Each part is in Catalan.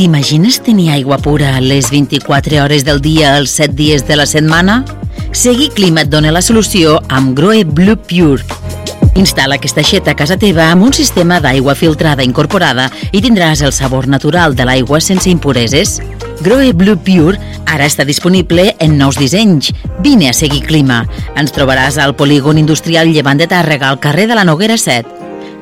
T'imagines tenir aigua pura les 24 hores del dia, els 7 dies de la setmana? Segui Clima et dona la solució amb Groe Blue Pure. Instal·la aquesta aixeta a casa teva amb un sistema d'aigua filtrada incorporada i tindràs el sabor natural de l'aigua sense impureses. Groe Blue Pure ara està disponible en nous dissenys. Vine a seguir Clima. Ens trobaràs al polígon industrial Llevant de Tàrrega, al carrer de la Noguera 7.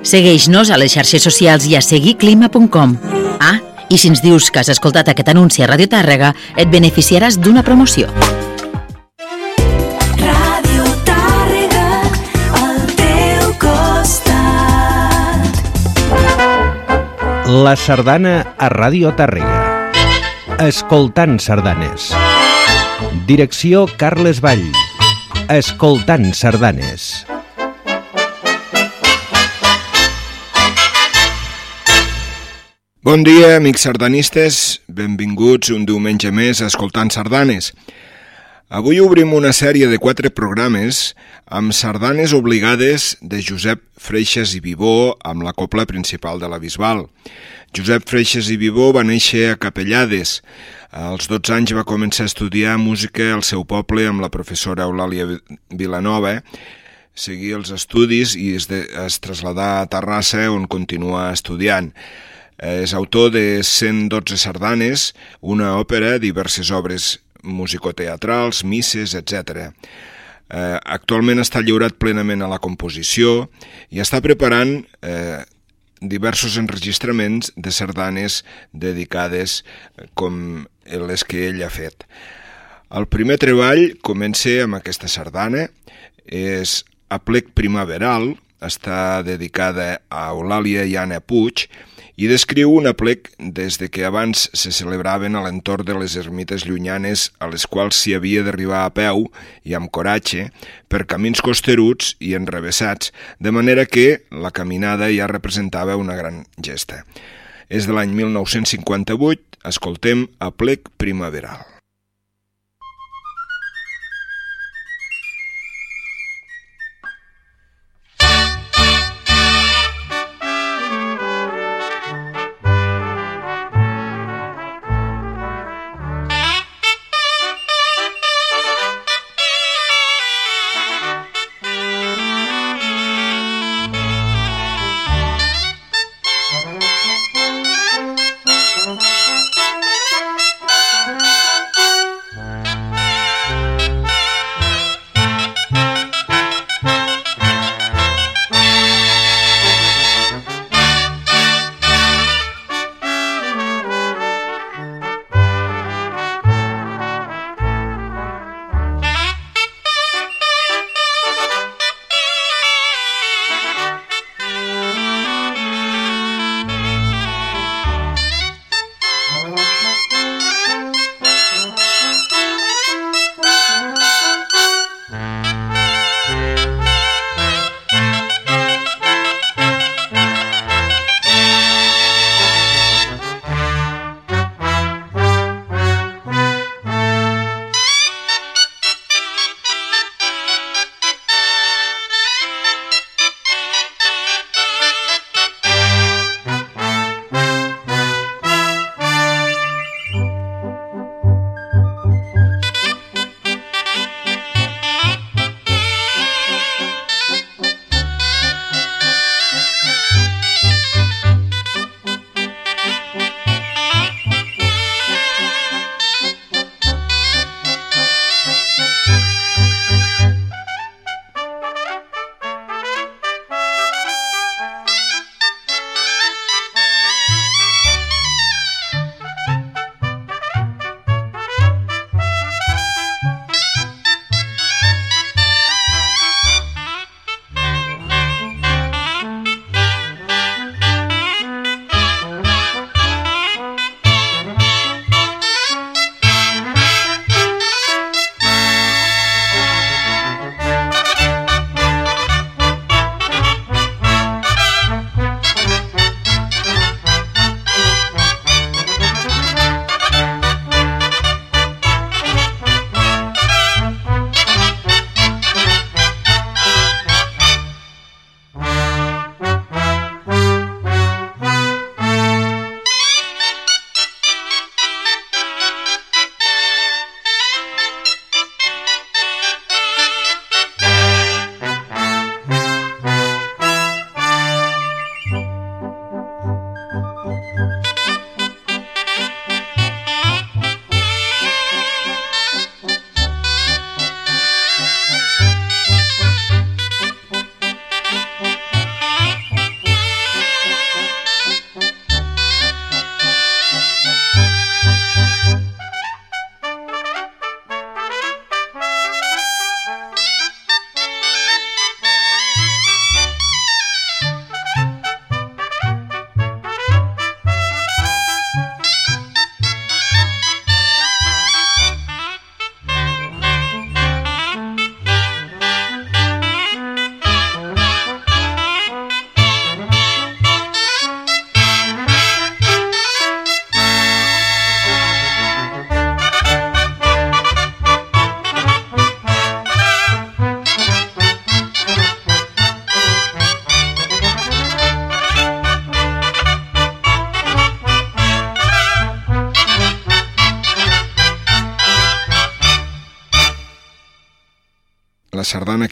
Segueix-nos a les xarxes socials i a seguiclima.com. Ah, i si ens dius que has escoltat aquest anunci a Radio Tàrrega, et beneficiaràs d'una promoció. Ràdio Tàrrega, al teu costat. La sardana a Ràdio Tàrrega. Escoltant sardanes. Direcció Carles Vall. Escoltant sardanes. Bon dia, amics sardanistes. Benvinguts un diumenge més a Escoltant Sardanes. Avui obrim una sèrie de quatre programes amb sardanes obligades de Josep Freixas i Vivó amb la copla principal de la Bisbal. Josep Freixas i Vivó va néixer a Capellades. Als 12 anys va començar a estudiar música al seu poble amb la professora Eulàlia Vilanova, seguir els estudis i es, de, es traslladà a Terrassa on continua estudiant. És autor de 112 sardanes, una òpera, diverses obres musicoteatrals, misses, etc. Eh, actualment està lliurat plenament a la composició i està preparant eh, diversos enregistraments de sardanes dedicades eh, com les que ell ha fet. El primer treball comença amb aquesta sardana, és Aplec Primaveral, està dedicada a Eulàlia i Anna Puig, i descriu un aplec des de que abans se celebraven a l'entorn de les ermites llunyanes a les quals s'hi havia d'arribar a peu i amb coratge per camins costeruts i enrevessats, de manera que la caminada ja representava una gran gesta. És de l'any 1958, escoltem Aplec Primaveral.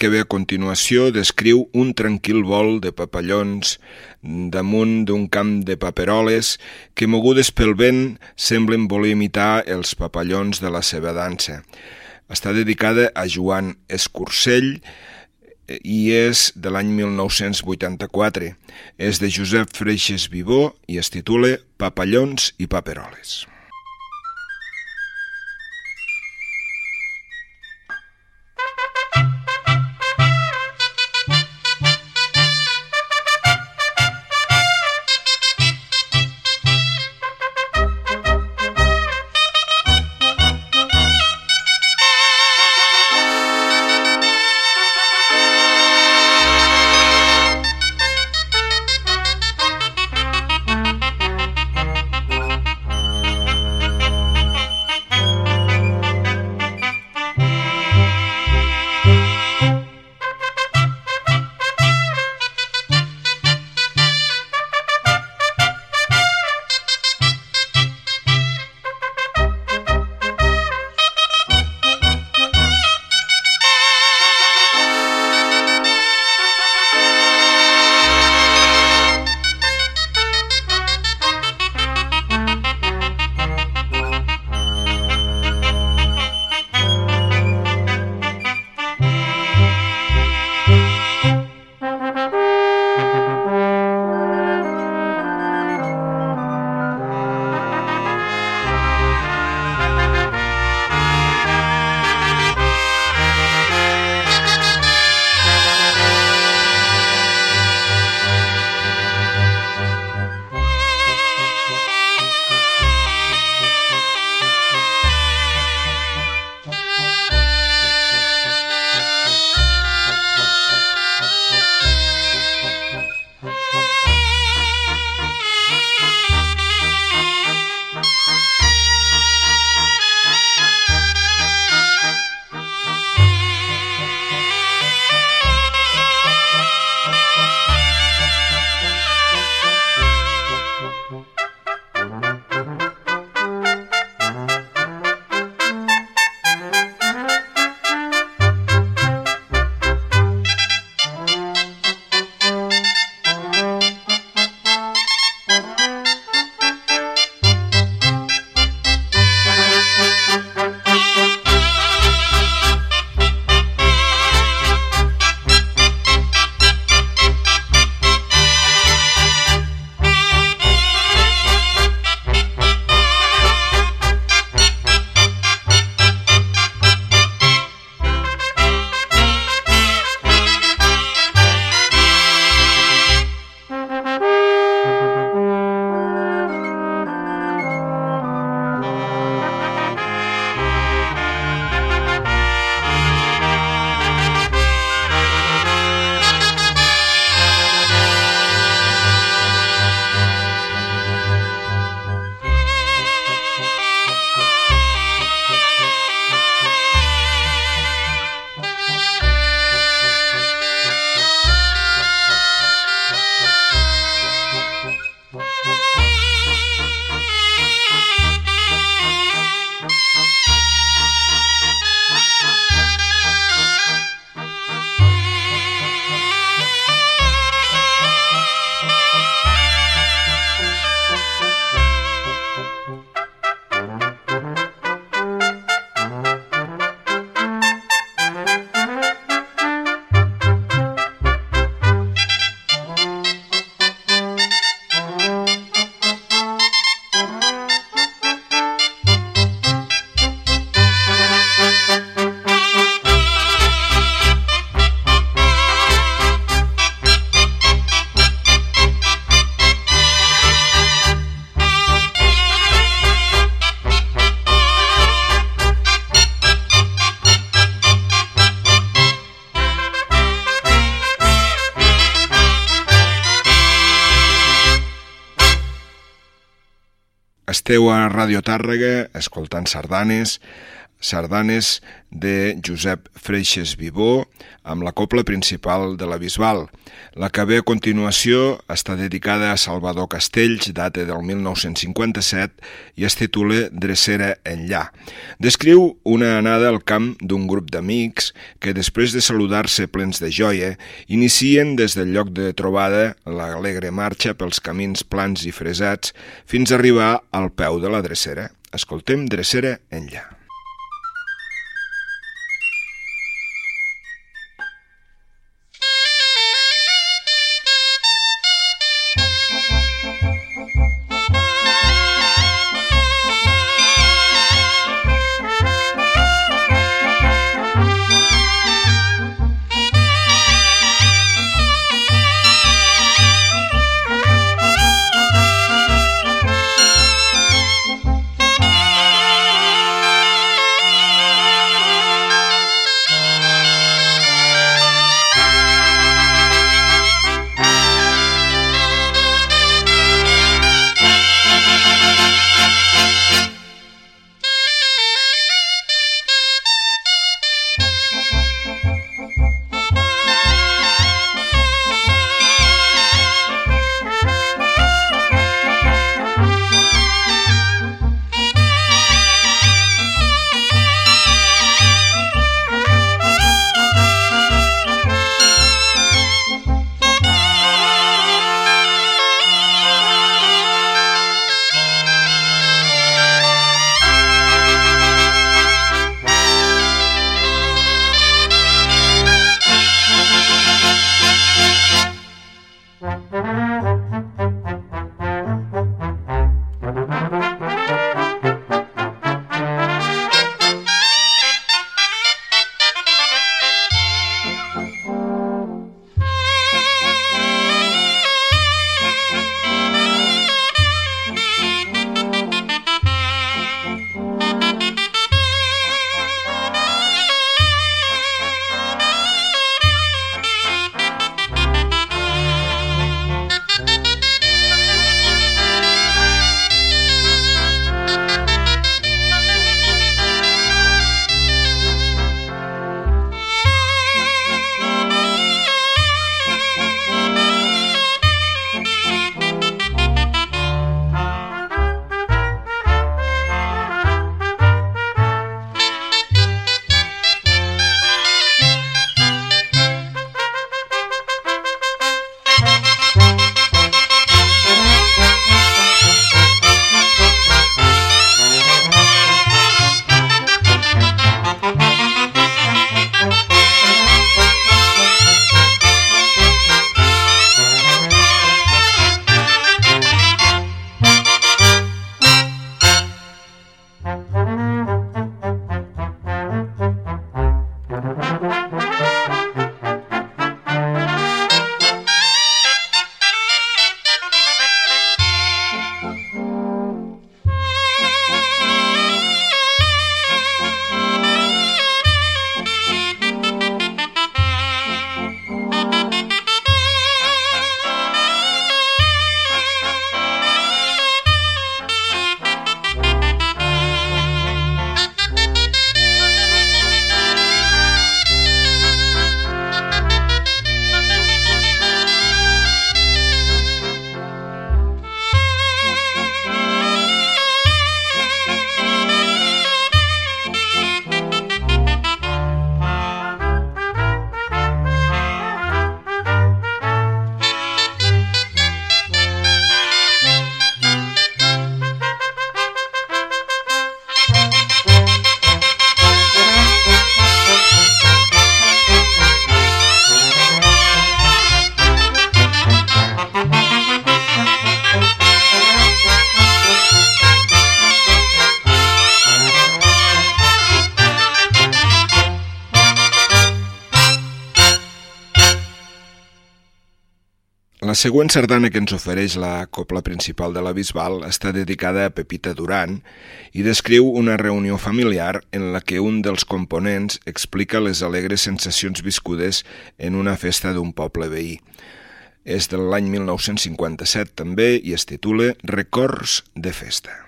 Que ve a continuació descriu un tranquil vol de papallons damunt d'un camp de paperoles que, mogudes pel vent, semblen voler imitar els papallons de la seva dansa. Està dedicada a Joan Escursell i és de l'any 1984. És de Josep Freixes Vivó i es titula Papallons i paperoles. Esteu a Ràdio Tàrrega, escoltant sardanes, sardanes de Josep Freixes Vivó amb la copla principal de la Bisbal. La que ve a continuació està dedicada a Salvador Castells, data del 1957, i es titula Dressera enllà. Descriu una anada al camp d'un grup d'amics que, després de saludar-se plens de joia, inicien des del lloc de trobada l'alegre marxa pels camins plans i fresats fins a arribar al peu de la dressera. Escoltem Dressera enllà. Següent sardana que ens ofereix la copla principal de la Bisbal està dedicada a Pepita Duran i descriu una reunió familiar en la que un dels components explica les alegres sensacions viscudes en una festa d'un poble veí. És de l'any 1957 també i es titula Records de festa.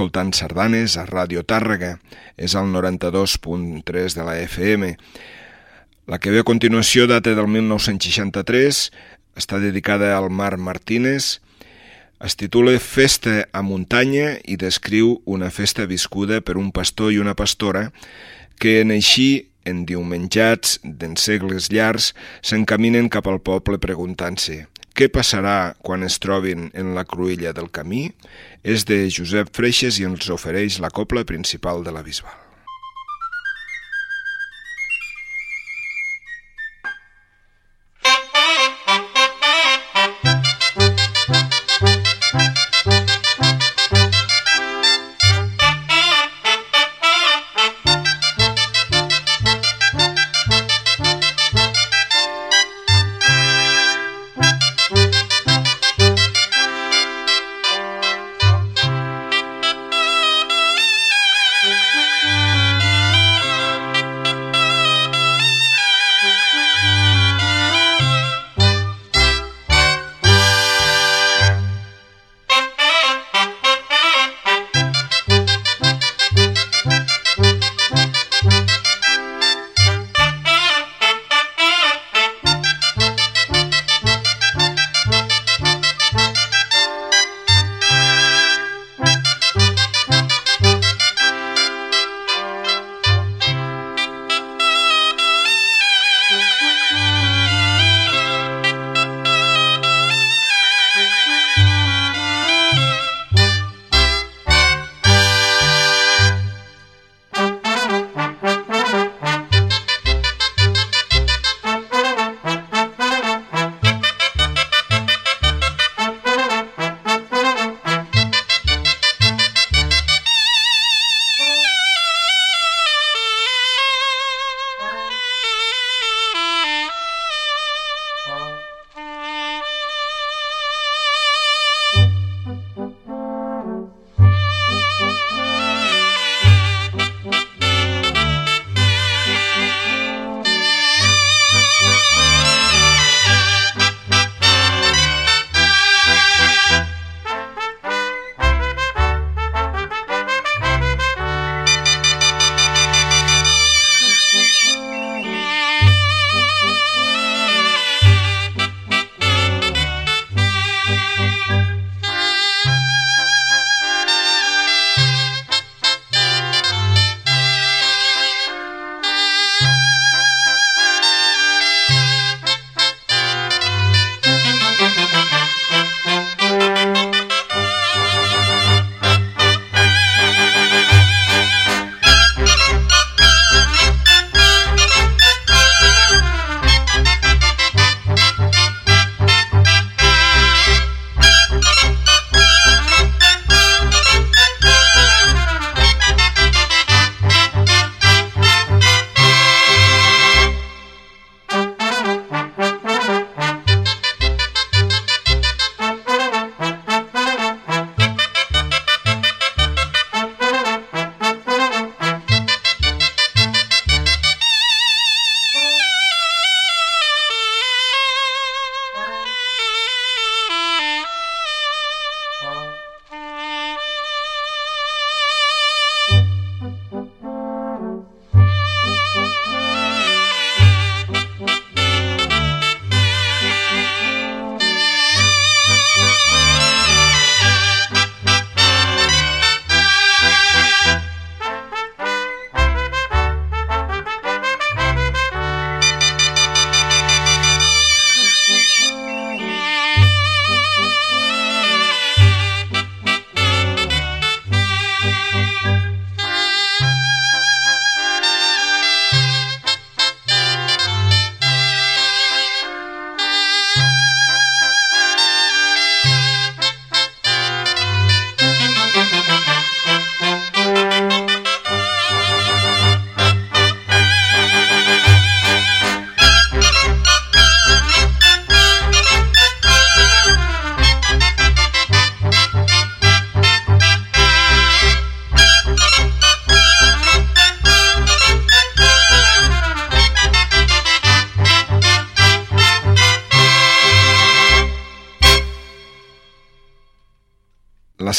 Escoltant sardanes a Ràdio Tàrrega, és el 92.3 de la FM. La que ve a continuació data del 1963, està dedicada al Mar Martínez, es titula Festa a muntanya i descriu una festa viscuda per un pastor i una pastora que en així, d'en segles llargs, s'encaminen cap al poble preguntant-se què passarà quan es trobin en la cruïlla del camí? És de Josep Freixes i ens ofereix la copla principal de la Bisbal.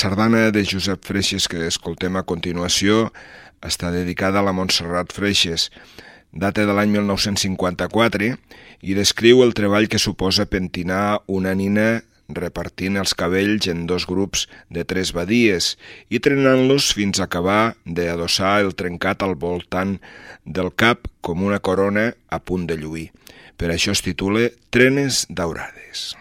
Sardana de Josep Freixes que escoltem a continuació està dedicada a la Montserrat Freixes, data de l'any 1954 i descriu el treball que suposa pentinar una nina repartint els cabells en dos grups de tres badies i trenant-los fins a acabar d'adossar el trencat al voltant del cap com una corona a punt de lluir. Per això es titula Trenes daurades.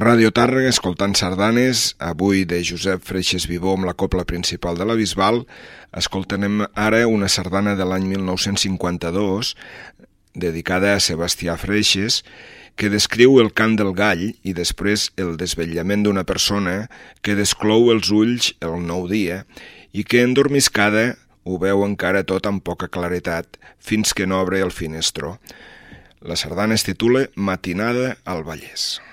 Ràdio Tàrrega, escoltant sardanes, avui de Josep Freixes Vivó amb la copla principal de la Bisbal, escoltarem ara una sardana de l'any 1952 dedicada a Sebastià Freixes, que descriu el cant del gall i després el desvetllament d'una persona que desclou els ulls el nou dia i que endormiscada ho veu encara tot amb poca claretat fins que no obre el finestró. La sardana es titula Matinada al Vallès.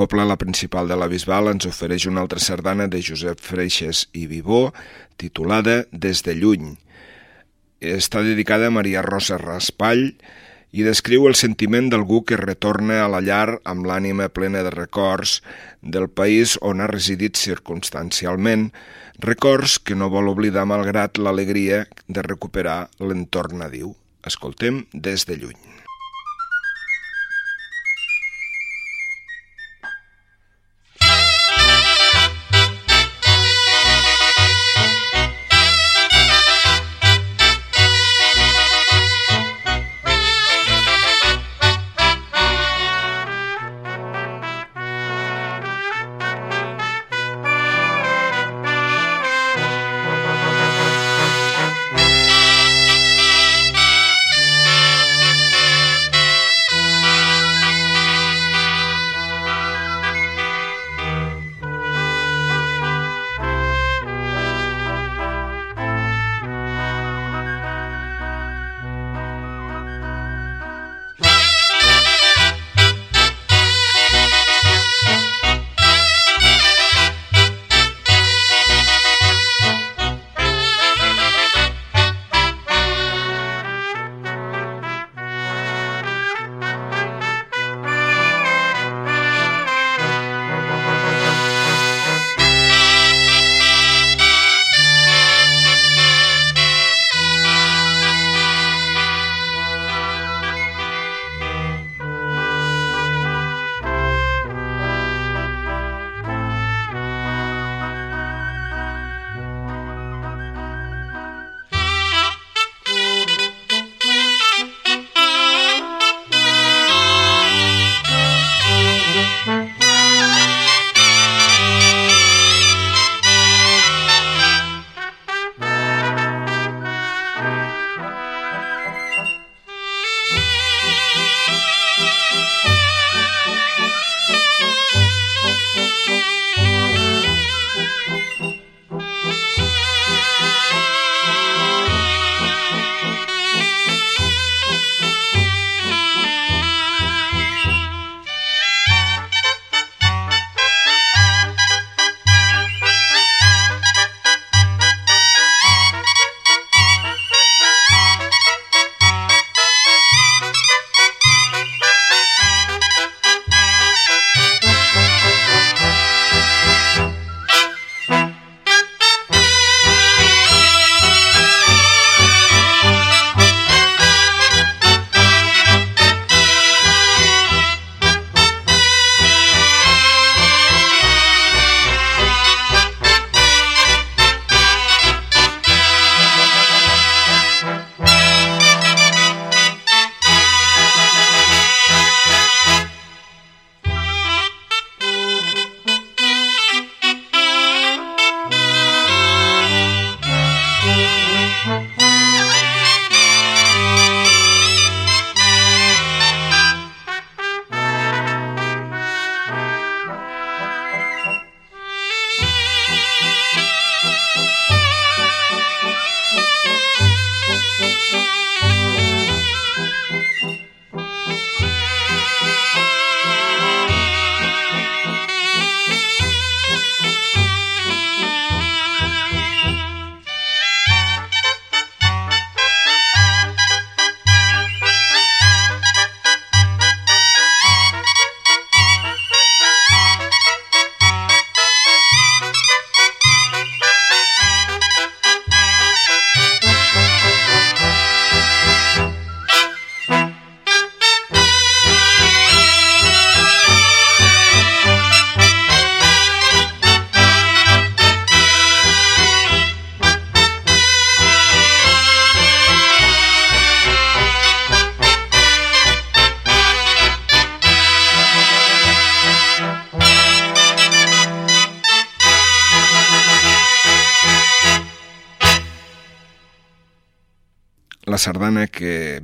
La copla, la principal de la Bisbal, ens ofereix una altra sardana de Josep Freixes i Vivó, titulada Des de lluny. Està dedicada a Maria Rosa Raspall i descriu el sentiment d'algú que retorna a la llar amb l'ànima plena de records del país on ha residit circumstancialment, records que no vol oblidar malgrat l'alegria de recuperar l'entorn nadiu. Escoltem des de lluny.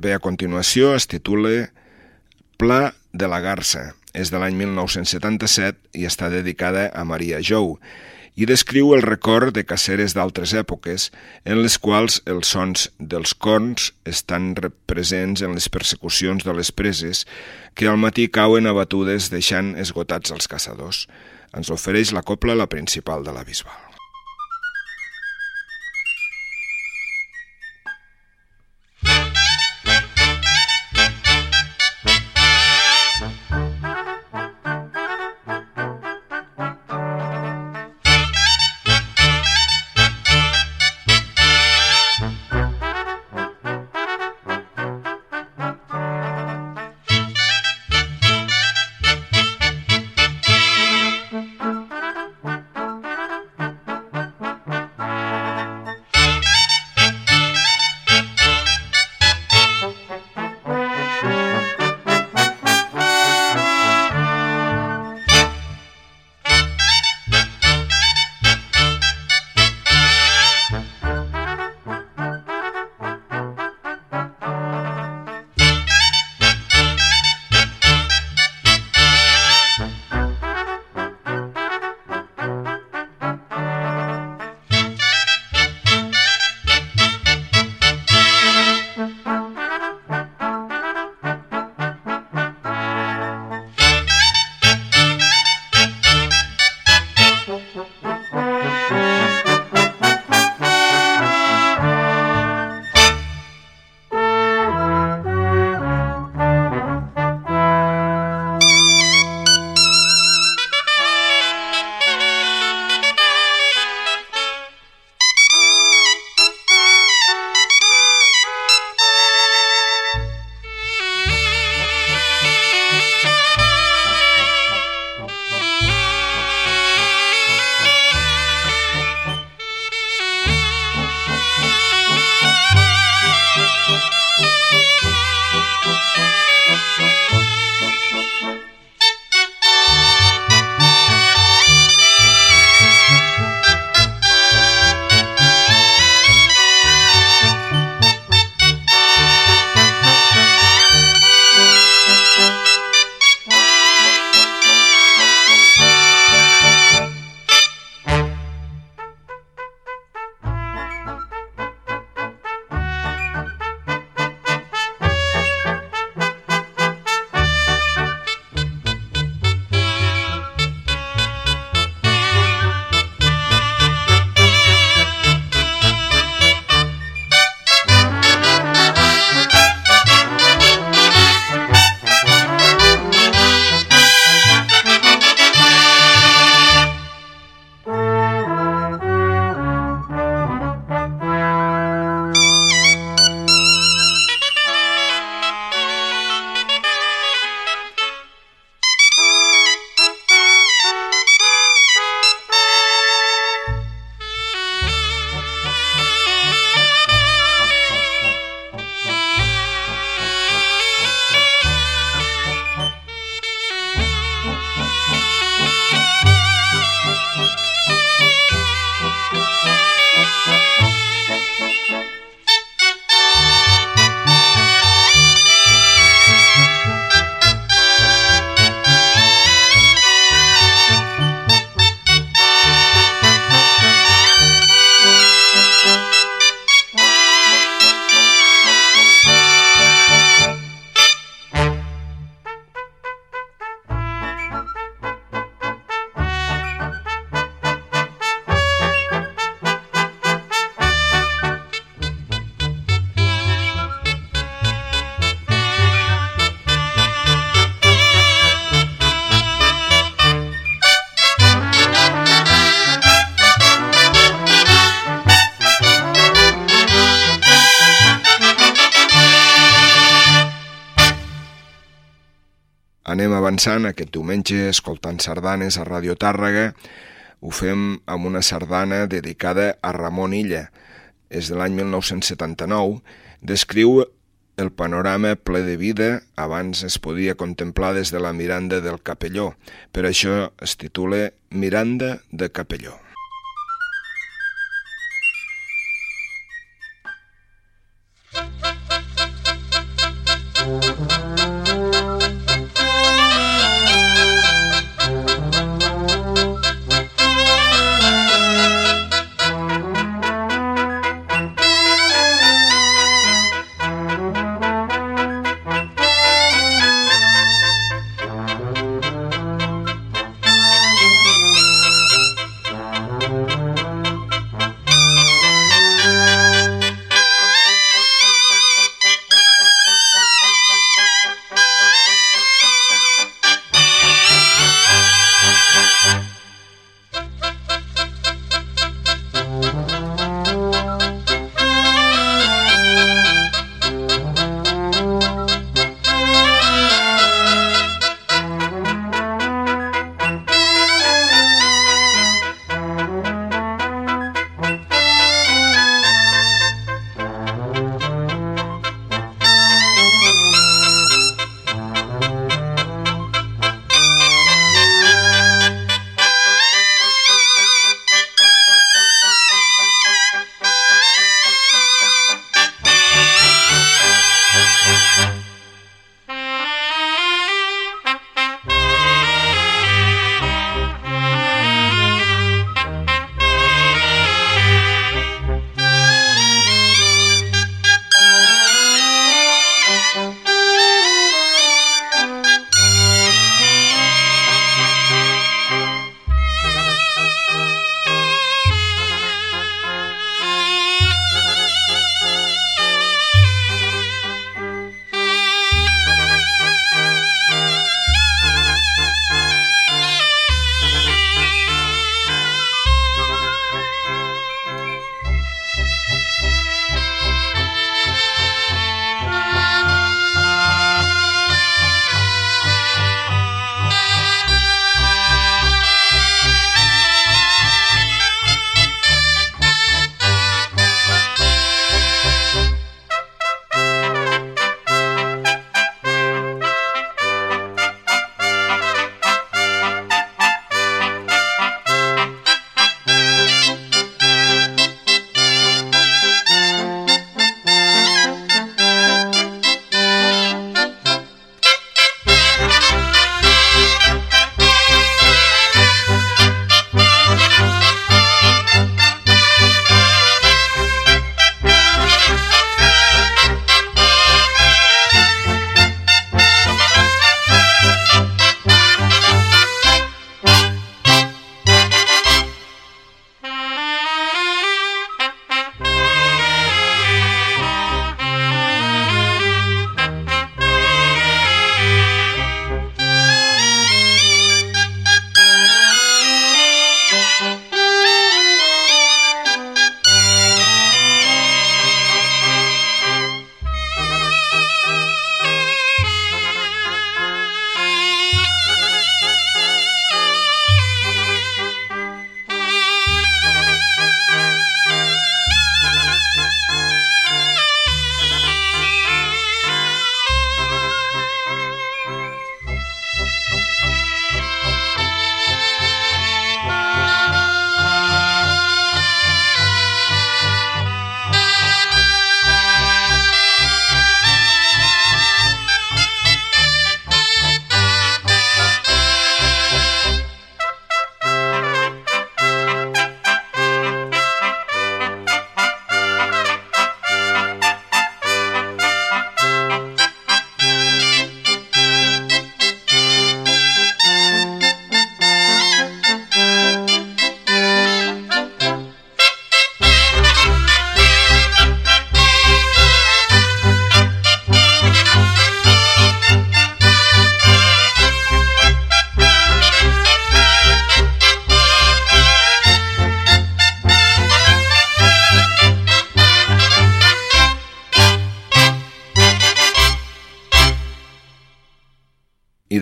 Ve a continuació es titula Pla de la Garça. És de l'any 1977 i està dedicada a Maria Jou i descriu el record de caceres d'altres èpoques en les quals els sons dels corns estan presents en les persecucions de les preses que al matí cauen abatudes deixant esgotats els caçadors. Ens ofereix la copla la principal de la Bisbal. Avançant aquest diumenge escoltant sardanes a Radio Tàrrega. Ho fem amb una sardana dedicada a Ramon Illa. És de l'any 1979. Descriu el panorama ple de vida abans es podia contemplar des de la Miranda del Capelló. Per això es titula Miranda de Capelló.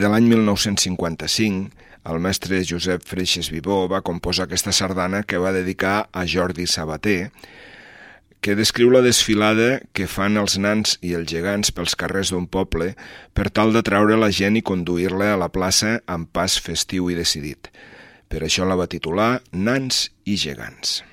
De l'any 1955, el mestre Josep Freixes Vivó va composar aquesta sardana que va dedicar a Jordi Sabater, que descriu la desfilada que fan els nans i els gegants pels carrers d'un poble per tal de traure la gent i conduir-la a la plaça amb pas festiu i decidit. Per això la va titular Nans i gegants.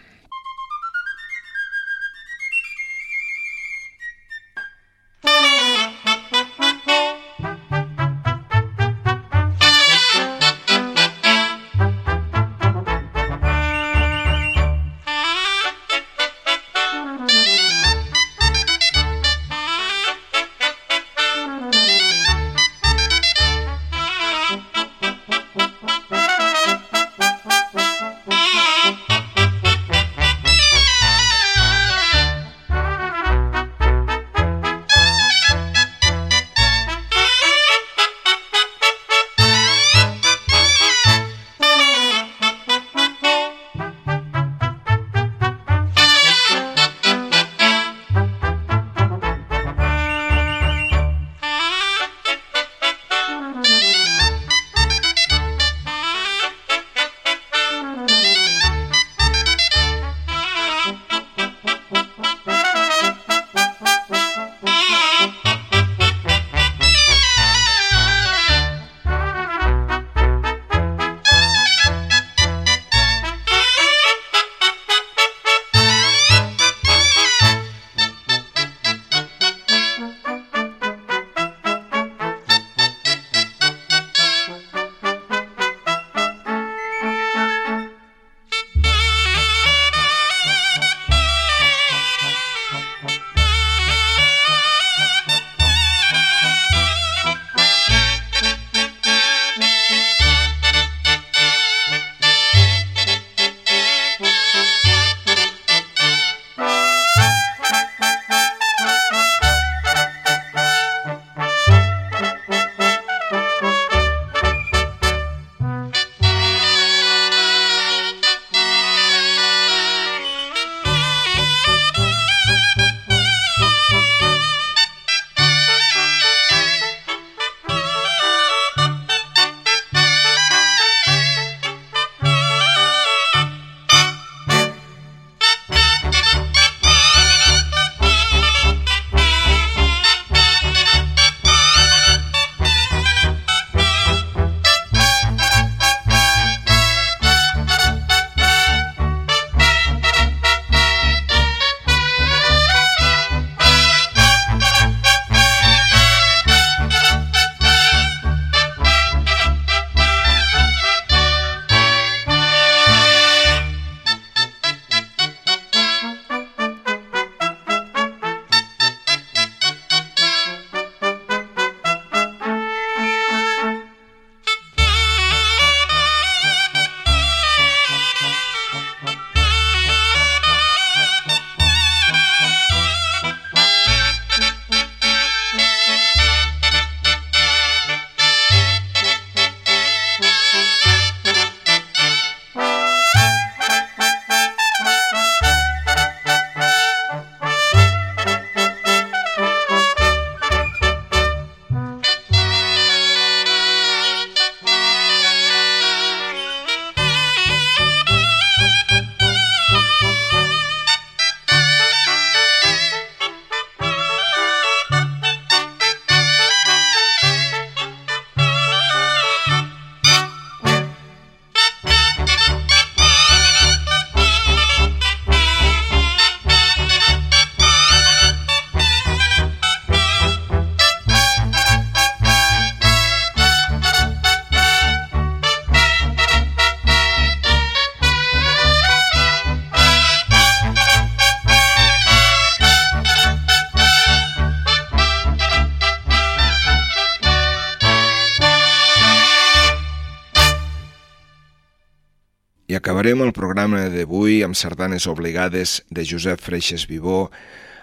Acabarem el programa d'avui amb sardanes obligades de Josep Freixes Vivó,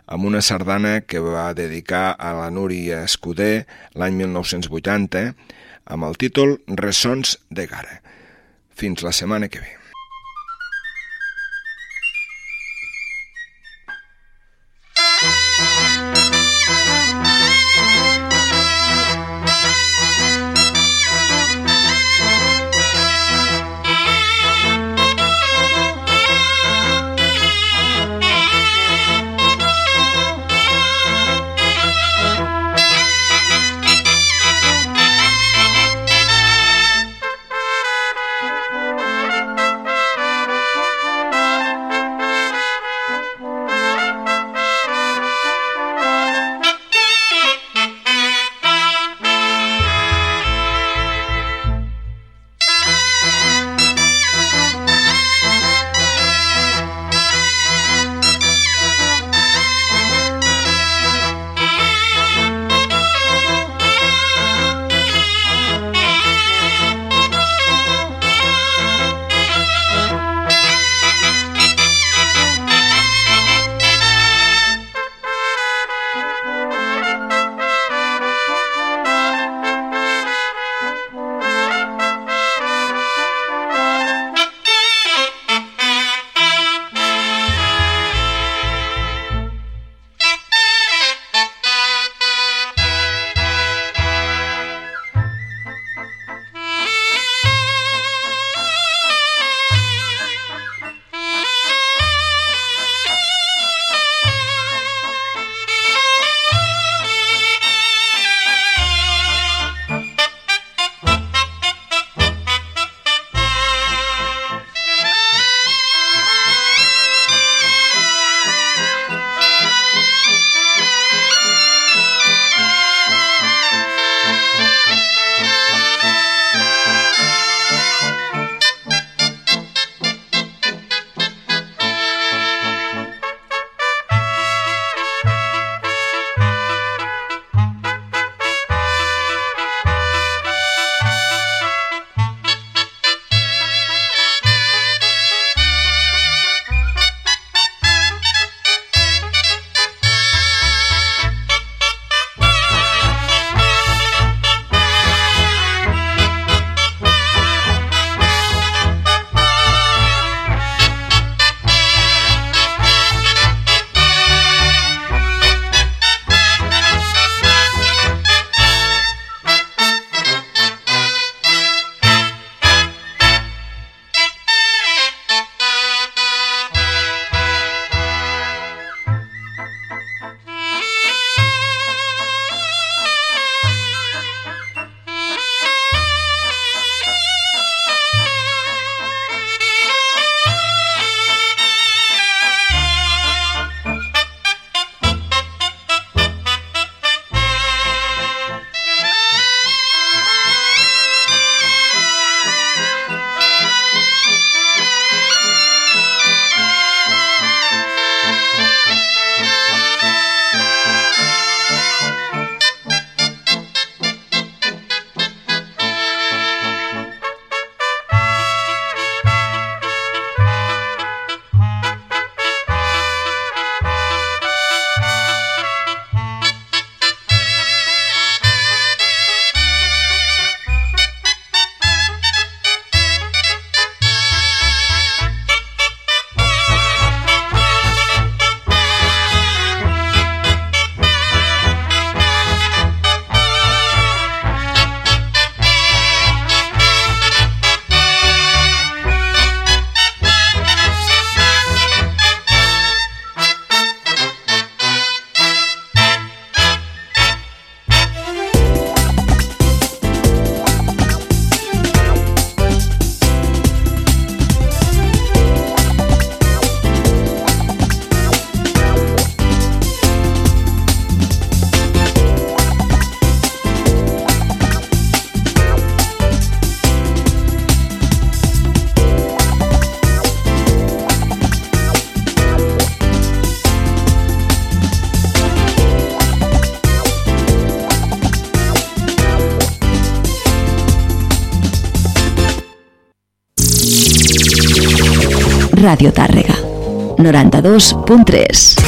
amb una sardana que va dedicar a la Núria Escudé l'any 1980, amb el títol Ressons de Gara. Fins la setmana que ve. Radio Tàrrega. 92.3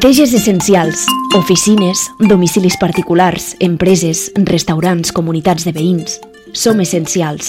Neteges essencials, oficines, domicilis particulars, empreses, restaurants, comunitats de veïns. Som essencials.